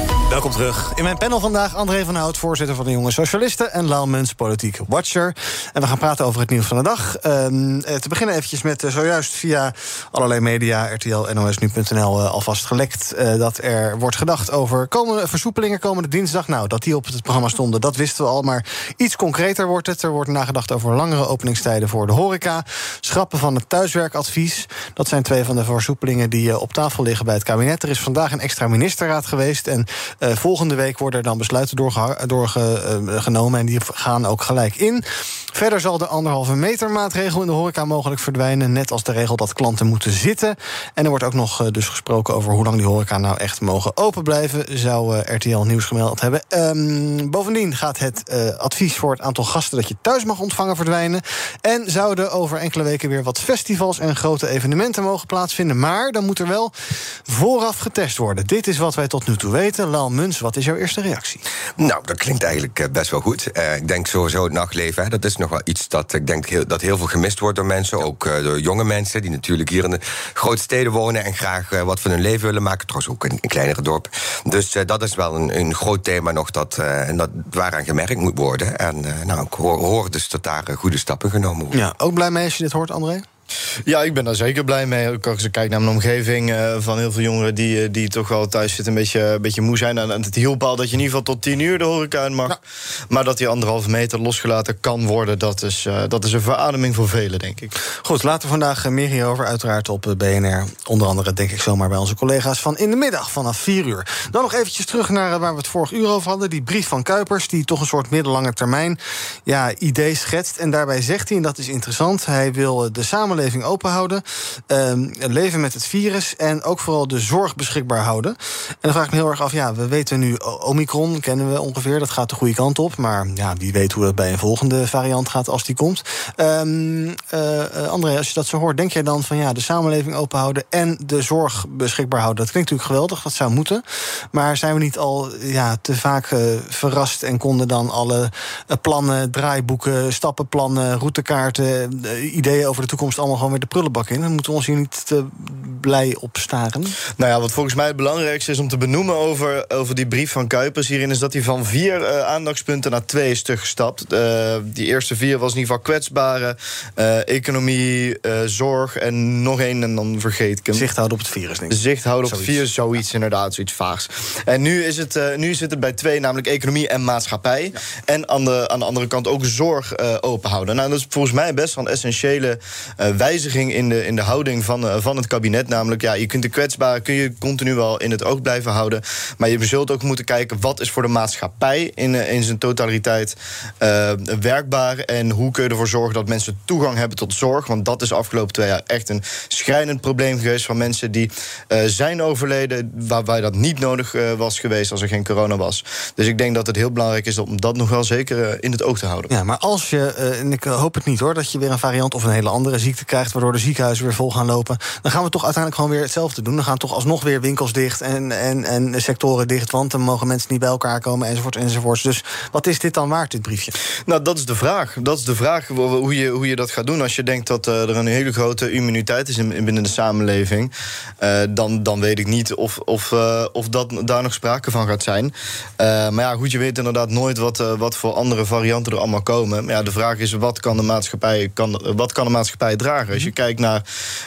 Welkom terug. In mijn panel vandaag André van Hout, voorzitter van de Jonge Socialisten... en Lau Muns, politiek watcher. En we gaan praten over het nieuws van de dag. Ehm, eh, te beginnen eventjes met eh, zojuist via allerlei media... RTL, NOS, Nu.nl eh, alvast gelekt... dat er wordt gedacht over komende versoepelingen komende dinsdag. Nou, dat die op het programma stonden, dat wisten we al. Maar iets concreter wordt het. Er wordt nagedacht over langere openingstijden voor de horeca. Schrappen van het thuiswerkadvies. Dat zijn twee van de versoepelingen die op tafel liggen bij het kabinet. Er is vandaag een extra ministerraad geweest... en volgende week worden er dan besluiten doorgenomen... en die gaan ook gelijk in. Verder zal de anderhalve meter maatregel in de horeca mogelijk verdwijnen. Net als de regel dat klanten moeten zitten. En er wordt ook nog eh, dus gesproken over hoe lang die horeca nou echt mogen open blijven. Zou eh, RTL Nieuws gemeld hebben. Ehm, bovendien gaat het eh, advies voor het aantal gasten dat je thuis mag ontvangen verdwijnen. En zouden over enkele weken weer wat festivals en grote evenementen mogen plaatsvinden. Maar dan moet er wel vooraf getest worden. Dit is wat wij tot nu toe weten. Muns, wat is jouw eerste reactie? Nou, dat klinkt eigenlijk eh, best wel goed. Eh, ik denk sowieso het nachtleven, hè, dat is nog wel iets dat ik denk heel, dat heel veel gemist wordt door mensen. Ook eh, door jonge mensen die natuurlijk hier in de grote steden wonen en graag eh, wat van hun leven willen maken. Trouwens ook in, in kleinere dorpen. Dus eh, dat is wel een, een groot thema nog dat, eh, en dat waaraan gemerkt moet worden. En eh, nou, ik hoor, hoor dus dat daar eh, goede stappen genomen worden. Ja, ook blij mee als je dit hoort, André? Ja, ik ben daar zeker blij mee. Ook als ik kijk naar mijn omgeving eh, van heel veel jongeren die, eh, die toch wel thuis zitten, een beetje, een beetje moe zijn. En het hielp al dat je in ieder geval tot tien uur de horeca uit mag. Maar dat die anderhalve meter losgelaten kan worden, dat is, eh, dat is een verademing voor velen, denk ik. Goed, later vandaag eh, meer hierover. Uiteraard op eh, BNR. Onder andere, denk ik zomaar bij onze collega's van in de middag vanaf 4 uur. Dan nog eventjes terug naar eh, waar we het vorig uur over hadden. Die brief van Kuipers, die toch een soort middellange termijn ja, idee schetst. En daarbij zegt hij, en dat is interessant, hij wil eh, de samenleving open houden. ehm, leven met het virus en ook vooral de zorg beschikbaar houden. En dan vraag ik me heel erg af, ja, we weten nu Omicron, kennen we ongeveer, dat gaat de goede kant op. Maar ja, wie weet hoe dat bij een volgende variant gaat als die komt. Eh, André, als je dat zo hoort, denk jij dan van ja, de samenleving open houden en de zorg beschikbaar houden? Dat klinkt natuurlijk geweldig, dat zou moeten. Maar zijn we niet al ja, te vaak eh, verrast en konden dan alle eh, plannen, draaiboeken, stappenplannen, routekaarten, ideeën over de toekomst allemaal gewoon weer de prullenbak in? Dan moeten we ons hier niet te blij op staren. Nou ja, wat volgens mij het belangrijkste is om te benoemen over, over die brief van Kuipers hierin, is dat hij van vier eh, aandachtspunten naar twee is teruggestapt. Eh, die eerste vier was in ieder geval kwetsbare, eh, economie, zorg en nog één en dan vergeet ik hem. Zicht houden op het virus, denk ik. Zicht houden op het Zoiets. virus, zoiets inderdaad, zoiets vaags. En nu, is het, nu zit het bij twee, namelijk economie en maatschappij. En aan de, aan de andere kant ook zorg eh, open houden. Nou, dat is volgens mij best wel een essentiële wijziging in de, in de houding van, eh, van het kabinet. Namelijk, ja, je kunt de kwetsbaren kun je continu wel in het oog blijven houden. Maar je zult ook moeten kijken wat is voor de maatschappij in, eh, in zijn totaliteit eh, werkbaar. En hoe kun je ervoor zorgen dat mensen toegang hebben tot zorg. Want dat is de afgelopen twee jaar echt een schrijnend probleem geweest van mensen die eh, zijn overleden. Waarbij dat niet nodig eh, was geweest als er geen corona was. Dus ik denk dat het heel belangrijk is om dat nog wel zeker eh, in het oog te houden. Ja, maar als je, eh, en ik hoop het niet hoor, dat je weer een variant of een hele andere ziekte krijgt, waardoor de ziekenhuizen weer vol gaan lopen, dan gaan we toch uiteindelijk gewoon weer hetzelfde doen. Dan gaan toch alsnog weer winkels dicht en, en, en sectoren dicht, want dan mogen mensen niet bij elkaar komen, enzovoort, enzovoort. Dus wat is dit dan waard, dit briefje? Nou, dat is de vraag. Dat is de vraag hoe je, hoe je dat gaat doen. Als je denkt dat eh, er een hele grote immuniteit is in, in binnen de samenleving, eh, dan, dan weet ik niet of, of, eh, of dat, daar nog sprake van gaat zijn. Maar ja, goed, je weet inderdaad nooit wat, wat voor andere varianten er allemaal komen. Maar ja, de vraag is: wat kan de maatschappij, kan, wat kan de maatschappij dragen? Als je kijkt naar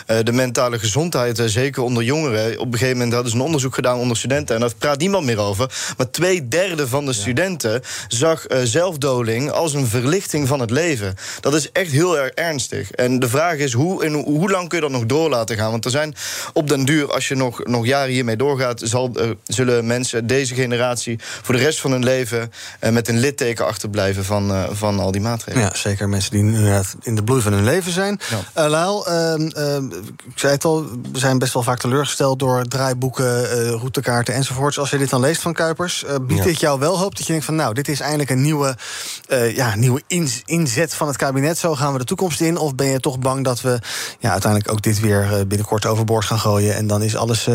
eh, de mentale gezondheid, eh, zeker onder jongeren. Op een gegeven moment hadden ze een onderzoek gedaan onder studenten. En daar praat niemand meer over. Maar twee derde van de studenten zag eh, zelfdoding als een verlichting van het leven. Dat is echt heel erg ernstig. En de vraag is: hoe, en hoe, lang kun je dat nog door laten gaan? Want er zijn op den duur, als je nog, nog jaren hiermee doorgaat, zal, zullen mensen, deze generatie, voor de rest van hun leven met een litteken achterblijven van, van al die maatregelen. Ja, zeker mensen die nu inderdaad in de bloei van hun leven zijn. Eh Lael, ehm, ehm, ik zei het al, we zijn best wel vaak teleurgesteld door draaiboeken, eh, routekaarten enzovoorts. Als je dit dan leest van Kuipers, eh, biedt Ja. dit jou wel hoop dat je denkt van nou, dit is eindelijk een nieuwe, ja, nieuwe ins- inzet van het kabinet. Zo gaan we de toekomst in. Of ben je toch bang dat we ja, uiteindelijk ook dit weer binnenkort overboord gaan gooien en dan is alles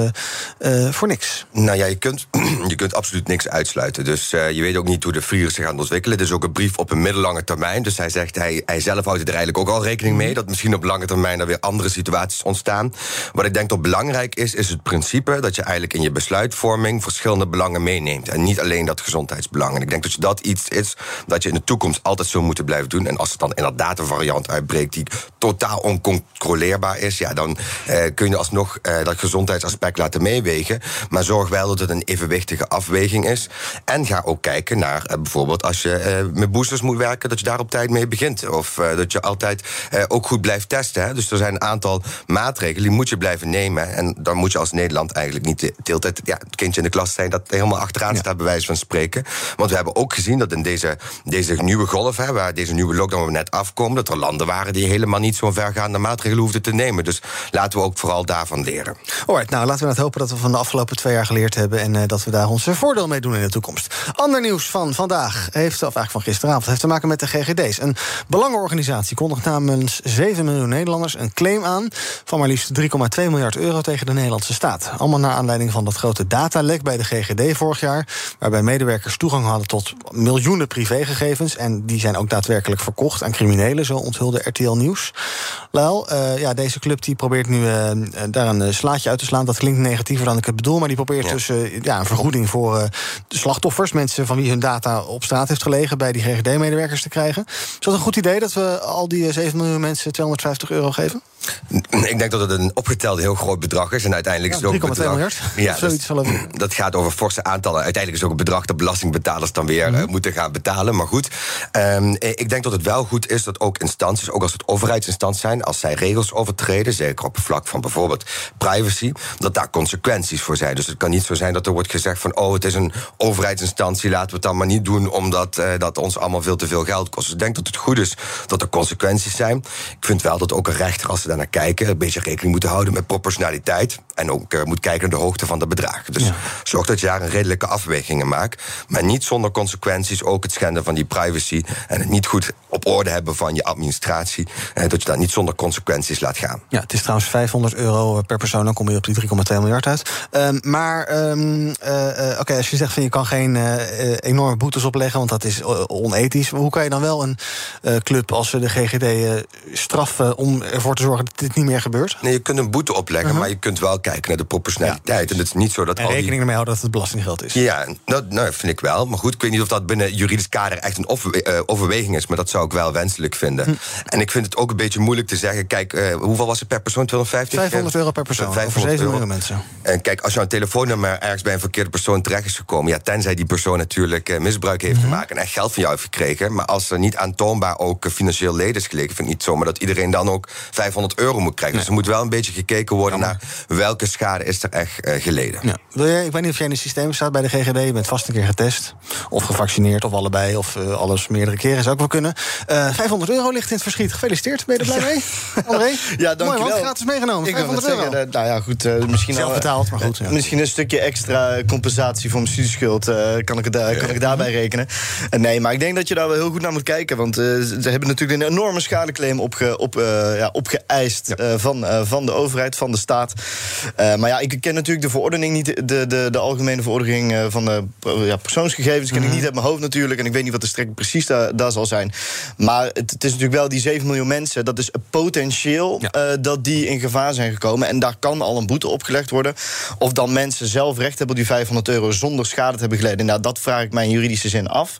voor niks? Nou ja, je kunt, je kunt absoluut niks uitsluiten. Dus je weet ook niet hoe de virus zich gaat ontwikkelen. Het is ook een brief op een middellange termijn. Dus hij zegt, hij, hij zelf houdt er eigenlijk ook al rekening mee... dat misschien op lange termijn er weer andere situaties ontstaan. Wat ik denk dat belangrijk is, is het principe... dat je eigenlijk in je besluitvorming verschillende belangen meeneemt. En niet alleen dat gezondheidsbelang. En ik denk dat dat iets is dat je in de toekomst altijd zou moeten blijven doen. En als er dan inderdaad een variant uitbreekt die totaal oncontroleerbaar is, ja, dan eh, kun je alsnog eh, dat gezondheidsaspect laten meewegen. Maar zorg wel dat het een evenwichtige afweging is. En ga ook kijken naar eh, bijvoorbeeld als je eh, met boosters moet werken, dat je daar op tijd mee begint. Of eh, dat je altijd ook goed blijft testen. Hè. Dus er zijn een aantal maatregelen die moet je blijven nemen. En dan moet je als Nederland eigenlijk niet de, hele tijd ja, het kindje in de klas zijn dat helemaal achteraan staat, bij wijze van spreken. Want we hebben ook gezien dat in deze, deze nieuwe golf, hè, waar deze nieuwe lockdown we net afkomen, dat er landen waren die helemaal niet zo'n vergaande maatregelen hoefden te nemen. Dus laten we ook vooral daarvan leren. Alright, nou laten we het hopen dat we van de afgelopen twee jaar geleerd hebben en eh, dat we daar ons voordeel mee doen in de toekomst. Ander nieuws van vandaag heeft, of eigenlijk van gisteravond, heeft te maken met de GGD's. Een belangenorganisatie kondigt namens 7 miljoen Nederlanders een claim aan van maar liefst 3,2 miljard euro tegen de Nederlandse staat. Allemaal naar aanleiding van dat grote datalek bij de GGD vorig jaar, waarbij medewerkers toegang hadden tot miljoenen privégegevens en die zijn ook daadwerkelijk verkocht aan criminelen, zo onthulde RTL Nieuws. Lel, eh, ja, deze club die probeert nu eh, daar een eh, slaatje uit te slaan. Dat klinkt negatiever dan ik het bedoel, maar die probeert dus ja, een vergoeding voor de slachtoffers, mensen van wie hun data op straat heeft gelegen, bij die GGD-medewerkers te krijgen. Is dat een goed idee dat we al die eh, 7 miljoen mensen 250 euro geven? Ik denk dat het een opgeteld heel groot bedrag is. En uiteindelijk is het ook een 3,2 bedrag. miljard. Ja, zoiets dat, dat gaat over forse aantallen. Uiteindelijk is het ook een bedrag dat belastingbetalers dan weer Mhm. eh, moeten gaan betalen. Maar goed, ehm, eh, ik denk dat het wel goed is dat ook instanties, ook als het overheidsinstanties zijn, als zij regels overtreden, zeker op het vlak van bijvoorbeeld privacy, dat daar consequenties voor zijn. Dus het kan niet zo zijn dat er wordt gezegd van, oh, het is een overheidsinstantie, laten we het dan maar niet doen, omdat eh, dat ons allemaal veel te veel geld kost. Dus ik denk dat het goed is dat er consequenties zijn. Ik vind wel dat ook een rechter, als ze daar naar kijken, een beetje rekening moet houden met proportionaliteit. En ook eh, moet kijken naar de hoogte van de bedragen. Dus zorg dat je daar een redelijke afwegingen maakt. Maar niet zonder consequenties. Ook het schenden van die privacy. En het niet goed op orde hebben van je administratie. Eh, dat je dat niet zonder consequenties laat gaan. Ja, het is trouwens 500 euro per persoon, dan kom je op die 3,2 miljard uit. Ehm, maar ehm, eh, oké, als je zegt van je kan geen enorme boetes opleggen, want dat is onethisch. Maar hoe kan je dan wel een club als de GGD eh, straffen om ervoor te zorgen dat dit niet meer gebeurt? Nee, je kunt een boete opleggen, maar je kunt wel kijken naar de proportionaliteit. en het is niet zo dat En al die- rekening ermee houden dat het belastinggeld is. Ja, nou, nou, vind ik wel. Maar goed, ik weet niet of dat binnen juridisch kader echt een eh, overweging is. Maar dat zou ik wel wenselijk vinden. Hm. En ik vind het ook een beetje moeilijk te zeggen. Kijk, eh, hoeveel was het per persoon? 250? 500 euro per persoon, over 7 euro. miljoen mensen. En kijk, als jouw telefoonnummer ergens bij een verkeerde persoon terecht is gekomen... ja, tenzij die persoon natuurlijk eh, misbruik heeft Mhm. gemaakt... en echt geld van jou heeft gekregen... maar als er niet aantoonbaar ook eh, financieel leden is gelegen... vind ik niet zomaar dat iedereen dan ook 500 euro moet krijgen. Dus er moet wel een beetje gekeken worden naar... welke schade is er echt eh, geleden. Ja. Wil jij, ik weet niet of jij in het systeem staat bij de GGD. Je bent vast een keer getest. Of gevaccineerd, of allebei. Of eh, alles meerdere keren. Zou ook wel kunnen. Eh 500 euro ligt in het verschiet. Gefeliciteerd. Ben je er blij mee? André? Ja, Mooi dankjewel. man, gratis meegenomen. Ik wil 500 net euro. zeggen, eh, nou ja, goed. eh, misschien Zelf al, eh, betaald, maar goed, ja. eh, Misschien een stukje extra compensatie voor mijn studieschuld. eh, kan, ik kan ik daarbij rekenen? Eh, nee, maar ik denk dat je daar wel heel goed naar moet kijken. Want eh, ze hebben natuurlijk een enorme schadeclaim op, eh, ja, opgeëist eh, van, eh, van de overheid, van de staat. Eh, maar ja, ik ken natuurlijk de verordening niet, de, de, de algemene verordening eh, van de eh, ja, persoonsgegevens. ken ik niet uit mijn hoofd natuurlijk. En ik weet niet wat de strekking precies daar, daar zal zijn. Maar het, het is natuurlijk wel die 7 miljoen mensen. Dat is potentieel eh, dat die in gevaar zijn gekomen. En daar kan al een boete opgelegd worden. Of dan mensen zelf recht hebben op die 500 euro zonder schade te hebben geleden. Nou, dat vraag ik mij in juridische zin af.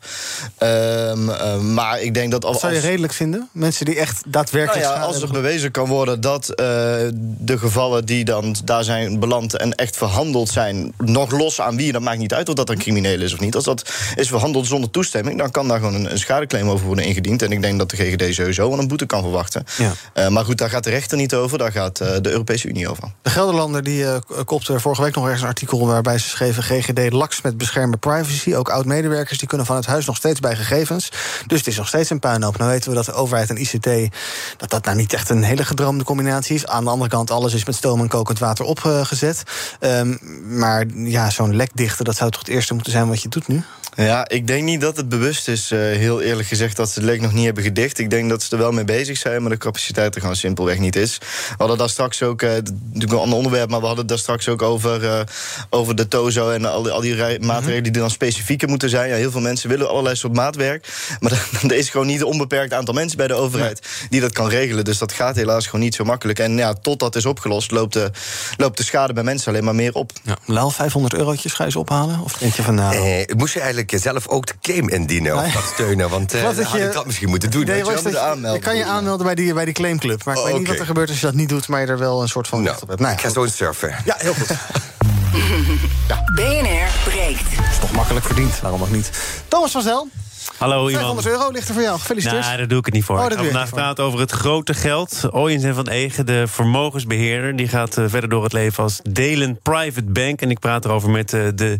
Ehm, eh, maar ik denk dat als. Wat zou je redelijk vinden? Mensen die echt daadwerkelijk Nou ja, als er bewezen kan worden dat eh, de gevallen die dan daar zijn beland en echt verhandeld zijn, nog los aan wie, dat maakt niet uit of dat een crimineel is of niet. Als dat is verhandeld zonder toestemming, dan kan daar gewoon een, een schadeclaim over worden ingediend. En ik denk dat de GGD sowieso wel een boete kan verwachten. Ja. Eh, maar goed, daar gaat de rechter niet over, daar gaat eh, de Europese Unie over. De Gelderlander die kopte vorige week nog ergens een artikel waarbij ze schreven: GGD laks met beschermen privacy. Ook oud-medewerkers die kunnen van het huis nog steeds bij gegevens. Dus het is nog steeds een puinhoop. Nou weten we dat de overheid en ICT dat dat nou niet echt een hele gedroomde combinatie is. Aan de andere kant, alles is met stoom en kokend water opgezet. Ehm, maar ja, zo'n lek dichten, dat zou toch het eerste moeten zijn wat je doet nu? Ja, ik denk niet dat het bewust is, eh, heel eerlijk gezegd, dat ze het lek nog niet hebben gedicht. Ik denk dat ze er wel mee bezig zijn, maar de capaciteit er gewoon simpelweg niet is. We hadden daar straks ook, eh, natuurlijk een ander onderwerp, maar we hadden daar straks ook over, eh, over de TOZO en al die, al die rij- maatregelen die dan specifieker moeten zijn. Ja, heel veel mensen willen allerlei soort maatwerk, maar er is gewoon niet een onbeperkt aantal mensen bij de overheid die dat kan regelen. Dus dat gaat helaas gewoon niet zo makkelijk. En ja, tot dat is opgelost, loopt de, loopt de schade bij mensen alleen maar meer op. Ja. Lel, 500 eurotjes ga je ze ophalen? Of denk je van nou. Eh, moest je eigenlijk zelf ook de claim indienen of Nee. dat steunen? Want eh had je- ik dat misschien moeten doen. Nee, weet je kan je aanmelden bij die, bij die claimclub. Maar ik weet niet wat er gebeurt als je dat niet doet... maar je er wel een soort van recht op hebt. Nou, Ik ga zo eens surfen. Ja, heel goed. BNR breekt. is toch makkelijk verdiend, waarom ook niet. Thomas van Zel, Hallo Ivan. 500 euro ligt er voor jou. Gefeliciteerd. Nou, daar doe ik het niet voor. Oh, dat vandaag praten over het grote geld. Oyens en Van Egen, de vermogensbeheerder... die gaat eh, verder door het leven als Delen Private Bank. En ik praat erover met eh, de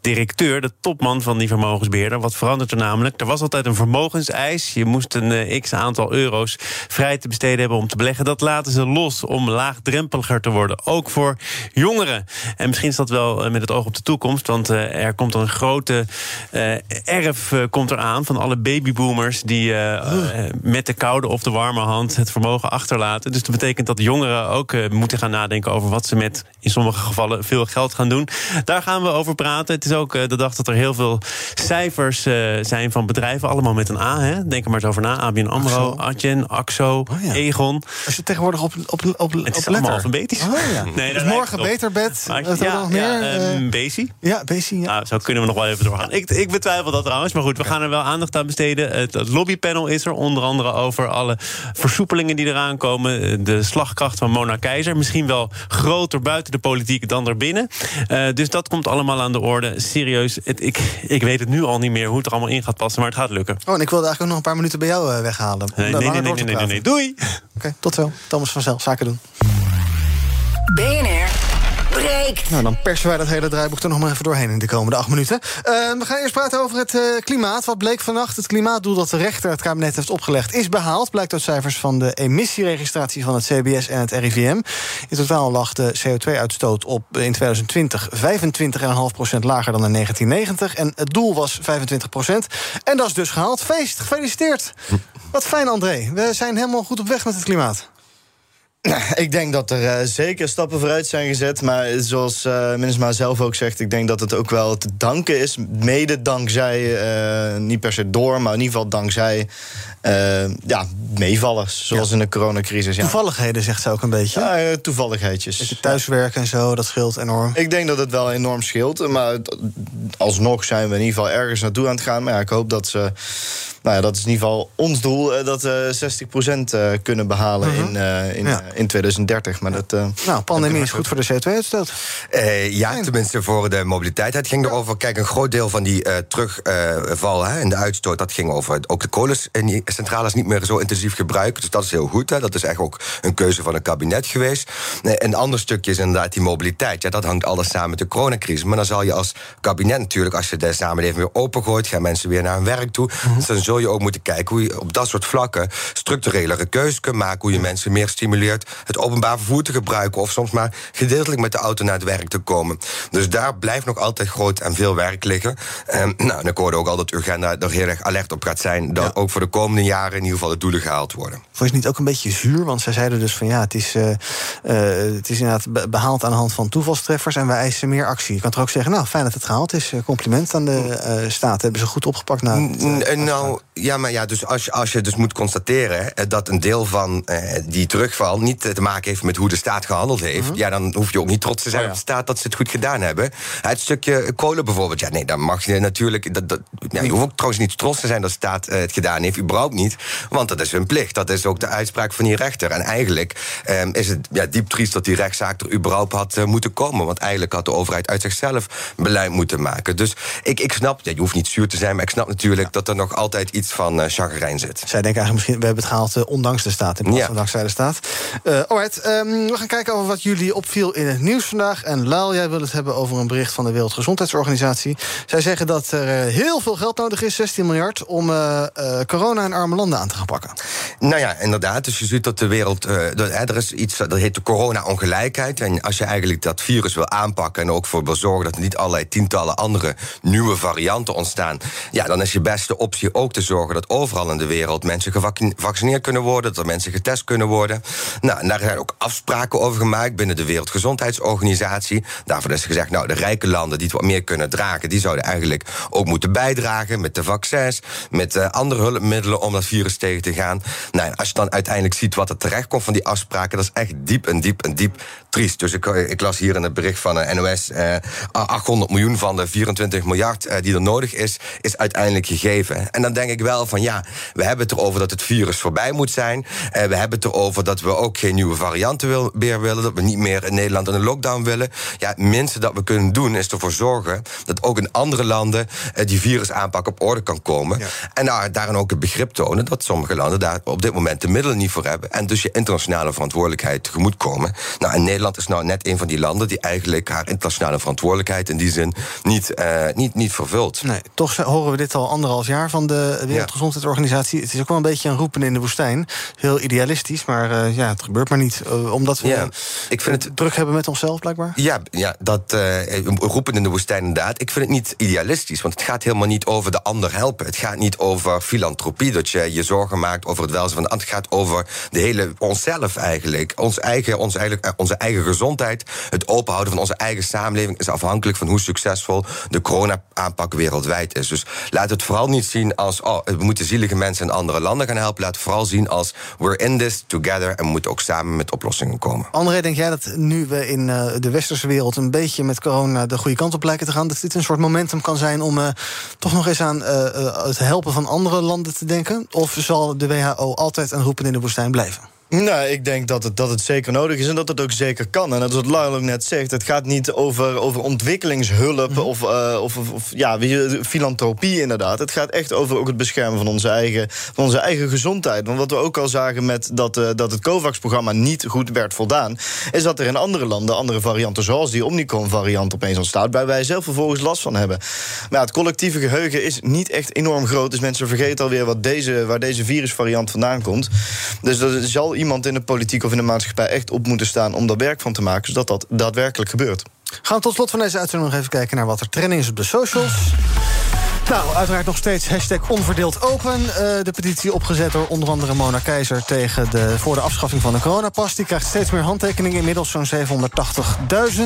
directeur, de topman van die vermogensbeheerder. Wat verandert er namelijk? Er was altijd een vermogenseis. Je moest een eh, x-aantal euro's vrij te besteden hebben om te beleggen. Dat laten ze los om laagdrempeliger te worden. Ook voor jongeren. En misschien is dat wel met het oog op de toekomst. Want er komt een grote erf komt eraan van alle babyboomers... die eh, eh, met de koude of de warme hand het vermogen achterlaten. Dus dat betekent dat jongeren ook eh, moeten gaan nadenken... over wat ze met in sommige gevallen veel geld gaan doen. Daar gaan we over praten. Het is ook de dag dat er heel veel cijfers zijn van bedrijven. Allemaal met een A, hè? denk er maar eens over na. ABN AMRO, Adyen, Axo, Egon. Als je tegenwoordig op, op, op, Het is op allemaal alfabetisch. Oh, ja. Nee, dus morgen beter bed. Wat hebben we nog ja, meer? ja, Eh, ehm, Bezi. ja, Bezi, ja. Nou, zo kunnen we nog wel even doorgaan. Ik, ik betwijfel dat trouwens, maar goed, we gaan er wel aandacht aan besteden. Het, het lobbypanel is er, onder andere over alle versoepelingen die eraan komen. De slagkracht van Mona Keizer, misschien wel groter buiten de politiek dan daarbinnen. Eh dus dat komt allemaal aan de orde. Serieus, het, ik, ik weet het nu al niet meer hoe het er allemaal in gaat passen, maar het gaat lukken. Oh, en ik wilde eigenlijk ook nog een paar minuten bij jou eh, weghalen. Nee, nee, nee, nee, nee, nee. Doei! Oké, tot zo. Thomas van Zel, zaken doen. BNR breekt. Nou, dan persen wij dat hele draaiboek er nog maar even doorheen in de komende acht minuten. Eh, we gaan eerst praten over het eh, klimaat. Wat bleek vannacht? Het klimaatdoel dat de rechter het kabinet heeft opgelegd... is behaald, blijkt uit cijfers van de emissieregistratie van het CBS en het RIVM. In totaal lag de CO2-uitstoot op in 2020 25,5% lager dan in 1990. En het doel was 25% En dat is dus gehaald. Feest, gefeliciteerd. Wat fijn, André. We zijn helemaal goed op weg met het klimaat. Ik denk dat er eh, zeker stappen vooruit zijn gezet. Maar zoals eh Minnesma zelf ook zegt, ik denk dat het ook wel te danken is. Mede dankzij, eh, niet per se door, maar in ieder geval dankzij ja, meevallers. Zoals in de coronacrisis. Ja. Toevalligheden, zegt ze ook een beetje. Ja, toevalligheidjes. Beetje thuiswerken en zo, dat scheelt enorm. Ik denk dat het wel enorm scheelt. Maar alsnog zijn we in ieder geval ergens naartoe aan het gaan. Maar ja, ik hoop dat ze. Nou ja, dat is in ieder geval ons doel. eh, Dat we 60% eh, kunnen behalen in, eh, in, Ja. in 2030. Maar dat. eh, Nou, pandemie is goed voor de CO2-uitstoot. Eh, ja, tenminste voor de mobiliteit. Het ging erover, kijk, een groot deel van die eh, terugval hè, in de uitstoot... dat ging over ook de kolencentrales niet meer zo intensief gebruiken. Dus dat is heel goed. Hè. Dat is echt ook een keuze van het kabinet geweest. Nee, een ander stukje is inderdaad die mobiliteit. Ja, dat hangt alles samen met de coronacrisis. Maar dan zal je als kabinet natuurlijk, als je de samenleving weer opengooit... gaan mensen weer naar hun werk toe. Dus dan zul je ook moeten kijken hoe je op dat soort vlakken... structurelere keuzes kunt maken. Hoe je mensen meer stimuleert het openbaar vervoer te gebruiken... of soms maar gedeeltelijk met de auto naar het werk te komen. Dus daar blijft nog altijd groot en veel werk liggen. Ehm, nou, en ik hoorde ook al dat Urgenda er heel erg alert op gaat zijn... dat ook voor de komende jaren in ieder geval de doelen gehaald worden. Vond je het niet ook een beetje zuur? Want zij zeiden dus van ja, het is, eh, eh, het is inderdaad be- behaald aan de hand van toevalstreffers en wij eisen meer actie. Je kan toch ook zeggen, nou fijn dat het gehaald is. Eh, Compliment aan de eh, staat. Hebben ze goed opgepakt na. het, nou, ja, maar ja, dus als je, als je dus moet constateren eh, dat een deel van eh, die terugval niet te maken heeft met hoe de staat gehandeld heeft, ja, dan hoef je ook niet trots te zijn op de staat dat ze het goed gedaan hebben. Het stukje kolen bijvoorbeeld, ja, nee, dan mag je natuurlijk. Dat, dat, ja, je hoeft ook trouwens niet trots te zijn dat de staat eh, het gedaan heeft, überhaupt niet, want dat is hun plicht. Dat is ook de uitspraak van die rechter. En eigenlijk ehm, is het ja, diep triest dat die rechtszaak er überhaupt had moeten komen, want eigenlijk had de overheid uit zichzelf beleid moeten maken. Dus ik, ik snap, ja, je hoeft niet zuur te zijn, maar ik snap natuurlijk dat er nog altijd iets van chagrijn zit. Zij denken eigenlijk misschien, we hebben het gehaald eh, ondanks de staat in plaats van dankzij de staat. Eh alright, ehm, we gaan kijken over wat jullie opviel in het nieuws vandaag. En Laal, jij wil het hebben over een bericht van de Wereldgezondheidsorganisatie. Zij zeggen dat er heel veel geld nodig is, 16 miljard, om corona in arme landen aan te gaan pakken. Nou ja, inderdaad. Dus je ziet dat de wereld. dat, er is iets dat heet de corona-ongelijkheid. En als je eigenlijk dat virus wil aanpakken. en ook voor wil zorgen dat er niet allerlei tientallen andere nieuwe varianten ontstaan. ja, dan is je beste optie ook te zorgen dat overal in de wereld mensen gevaccineerd kunnen worden. dat er mensen getest kunnen worden. Nou, daar zijn ook afspraken over gemaakt binnen de Wereldgezondheidsorganisatie. Daarvoor is gezegd, nou, de rijke landen die het wat meer kunnen dragen. die zouden eigenlijk ook moeten bijdragen met de vaccins. met eh, andere hulpmiddelen om dat virus tegen te gaan. Nou, als je dan uiteindelijk ziet wat er terecht komt van die afspraken. dat is echt diep en diep en diep triest. Dus ik, ik las hier in het bericht van de NOS. Eh, 800 miljoen van de 24 miljard eh, die er nodig is. is uiteindelijk gegeven. En dan denk denk ik wel van ja, we hebben het erover dat het virus voorbij moet zijn. Eh, we hebben het erover dat we ook geen nieuwe varianten wil, meer willen. Dat we niet meer in Nederland een lockdown willen. Ja, het minste dat we kunnen doen is ervoor zorgen dat ook in andere landen eh, die virusaanpak op orde kan komen. En daar, daarin ook het begrip tonen dat sommige landen daar op dit moment de middelen niet voor hebben. En dus je internationale verantwoordelijkheid tegemoet komen. Nou, en Nederland is nou net een van die landen die eigenlijk haar internationale verantwoordelijkheid in die zin niet, eh, niet, niet vervult. Nee, toch horen we dit al anderhalf jaar van de Wereldgezondheidsorganisatie. Het is ook wel een beetje een roepen in de woestijn. Heel idealistisch, maar eh, ja, het gebeurt maar niet. Uh, omdat we ja, ik vind het druk hebben met onszelf, blijkbaar. Ja, ja dat roepen in de woestijn inderdaad. Ik vind het niet idealistisch, want het gaat helemaal niet over de ander helpen. Het gaat niet over filantropie, dat je je zorgen maakt over het welzijn van de ander. Het gaat over de hele onszelf eigenlijk. Ons eigen, ons eigenlijk onze eigen gezondheid. Het openhouden van onze eigen samenleving is afhankelijk van hoe succesvol de corona-aanpak wereldwijd is. Dus laat het vooral niet zien als oh, we moeten zielige mensen in andere landen gaan helpen. Laat vooral zien als we're in this together en moeten ook samen met oplossingen komen. André, denk jij dat nu we in uh, de westerse wereld een beetje met corona de goede kant op lijken te gaan, dat dit een soort momentum kan zijn om uh, toch nog eens aan uh, het helpen van andere landen te denken? Of zal de WHO altijd een roepen in de woestijn blijven? Nou, ik denk dat het, dat het zeker nodig is en dat het ook zeker kan. En dat is wat ook net zegt. Het gaat niet over, over ontwikkelingshulp mm. of, uh, of, of, of, ja, filantropie inderdaad. Het gaat echt over ook het beschermen van onze eigen, van onze eigen gezondheid. Want wat we ook al zagen met dat, uh, dat het COVAX-programma niet goed werd voldaan... is dat er in andere landen andere varianten, zoals die Omicron-variant... opeens ontstaat, waar wij zelf vervolgens last van hebben. Maar ja, het collectieve geheugen is niet echt enorm groot. Dus mensen vergeten alweer wat deze, waar deze virusvariant vandaan komt. Dus dat zal iemand in de politiek of in de maatschappij echt op moeten staan om daar werk van te maken, zodat dat daadwerkelijk gebeurt. Gaan we tot slot van deze uitzending nog even kijken naar wat er trending is op de socials. Nou, uiteraard nog steeds hashtag onverdeeld open. Uh, de petitie opgezet door onder andere Mona Keizer... Tegen de, voor de afschaffing van de coronapas. Die krijgt steeds meer handtekeningen, inmiddels zo'n 780.000.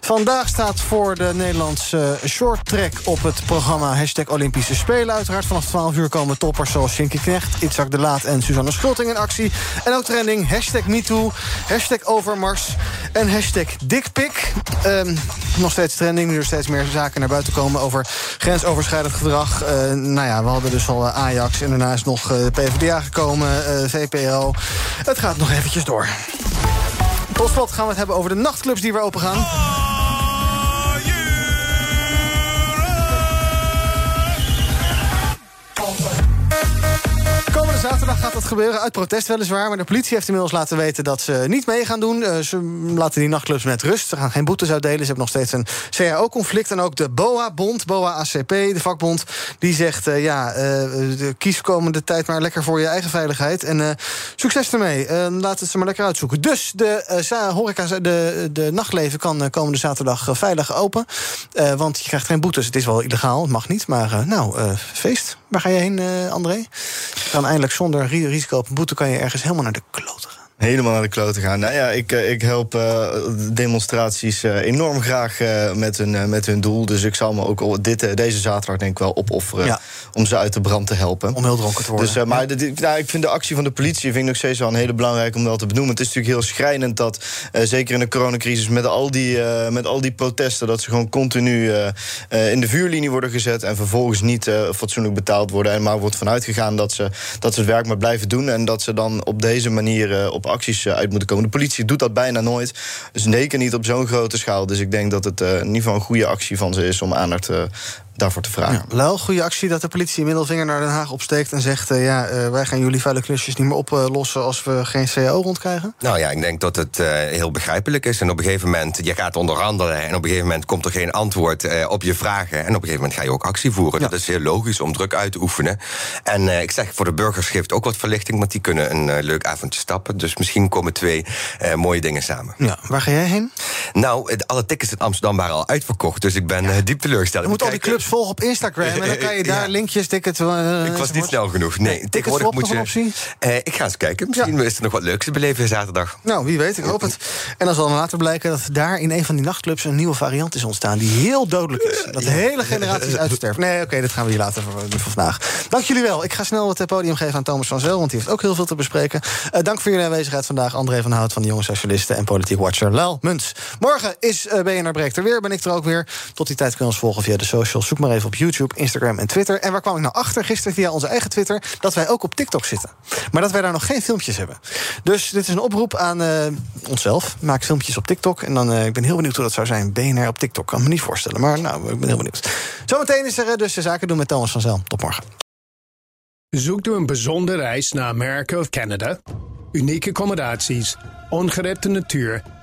Vandaag staat voor de Nederlandse short track op het programma... hashtag Olympische Spelen. Uiteraard vanaf 12 uur komen toppers zoals Shinky Knecht... Itzak de Laat en Suzanne Schulting in actie. En ook trending hashtag MeToo, hashtag Overmars en hashtag DikPik. Um, nog steeds trending, nu er steeds meer zaken naar buiten komen... over gedrag. Uh, nou ja, we hadden dus al uh, Ajax en daarna is nog uh, PvdA gekomen, VPRO. Het gaat nog eventjes door. Tot slot gaan we het hebben over de nachtclubs die weer open gaan. Komende zaterdag gaat dat gebeuren, uit protest weliswaar. Maar de politie heeft inmiddels laten weten dat ze niet mee gaan doen. Uh, ze laten die nachtclubs met rust. Ze gaan geen boetes uitdelen. Ze hebben nog steeds een CAO-conflict. En ook de BOA-bond, BOA-ACP, de vakbond... die zegt, uh, ja, kies komende tijd maar lekker voor je eigen veiligheid. En succes ermee. laat het ze maar lekker uitzoeken. Dus de horeca, de, de nachtleven kan komende zaterdag veilig open. want je krijgt geen boetes. Het is wel illegaal, het mag niet. Maar nou, feest. Waar ga je heen, André? Je kan zonder risico op boete... kan je ergens helemaal naar de kloten. Helemaal naar de kloten gaan. Nou ja, ik, ik help uh, demonstraties uh, enorm graag uh, met, hun, met hun doel. Dus ik zal me ook dit, deze zaterdag denk ik wel opofferen... Ja. om ze uit de brand te helpen. Om heel dronken te worden. Dus, maar de, nou, ik vind de actie van de politie vind ik nog steeds wel een hele belangrijke om dat te benoemen. Het is natuurlijk heel schrijnend dat, zeker in de coronacrisis... met al die, met al die protesten, dat ze gewoon continu in de vuurlinie worden gezet... en vervolgens niet fatsoenlijk betaald worden. En maar wordt vanuit gegaan dat ze, dat ze het werk maar blijven doen... en dat ze dan op deze manier op acties eh, uit moeten komen. De politie doet dat bijna nooit. Zeker niet op zo'n grote schaal. Dus ik denk dat het uh, in ieder geval een goede actie van ze is om aandacht uh, daarvoor te vragen. Ja, goede actie dat de politie middelvinger naar Den Haag opsteekt en zegt: uh, ja, uh, wij gaan jullie vuile klusjes niet meer oplossen als we geen CAO rondkrijgen? Nou ja, ik denk dat het uh, heel begrijpelijk is. En op een gegeven moment, je gaat onderhandelen en op een gegeven moment komt er geen antwoord op je vragen. En op een gegeven moment ga je ook actie voeren. Ja. Dat is heel logisch om druk uit te oefenen. En ik zeg voor de burgers geeft ook wat verlichting, want die kunnen een leuk avondje stappen. Dus misschien komen twee mooie dingen samen. Ja, waar ga jij heen? Nou, alle tickets in Amsterdam waren al uitverkocht, dus ik ben diep teleurgesteld. Je moet al die clubs volgen op Instagram en dan kan je daar ja. linkjes, tickets... Uh, ik was niet snel genoeg. Nee, tegenwoordig moet je... optie? Uh, ik ga eens kijken. Misschien ja. is er nog wat leuks te beleven zaterdag. Nou, wie weet, ik hoop het. En dan zal later blijken dat daar in een van die nachtclubs... een nieuwe variant is ontstaan die heel dodelijk is. Dat de hele generatie is uitsterft. Nee, oké, okay, dat gaan we hier later voor, voor, vandaag. Dank jullie wel. Ik ga snel het podium geven aan Thomas van Zel... want die heeft ook heel veel te bespreken. Uh, dank voor jullie aanwezigheid vandaag. André van Hout van de Jonge Socialisten en Politiek Watcher Lel Muns. Morgen is BNR Breekt er weer, ben ik er ook weer. Tot die tijd kun je ons volgen via de socials. Zoek maar even op YouTube, Instagram en Twitter. En waar kwam ik nou achter gisteren via onze eigen Twitter? Dat wij ook op TikTok zitten. Maar dat wij daar nog geen filmpjes hebben. Dus dit is een oproep aan uh, onszelf. Maak filmpjes op TikTok. En dan, uh, ik ben heel benieuwd hoe dat zou zijn. BNR op TikTok. Kan me niet voorstellen. Maar nou, ik ben heel benieuwd. Zometeen is er dus de zaken doen met Thomas van Zel. Tot morgen. Zoekt u een bijzondere reis naar Amerika of Canada? Unieke accommodaties, ongerepte natuur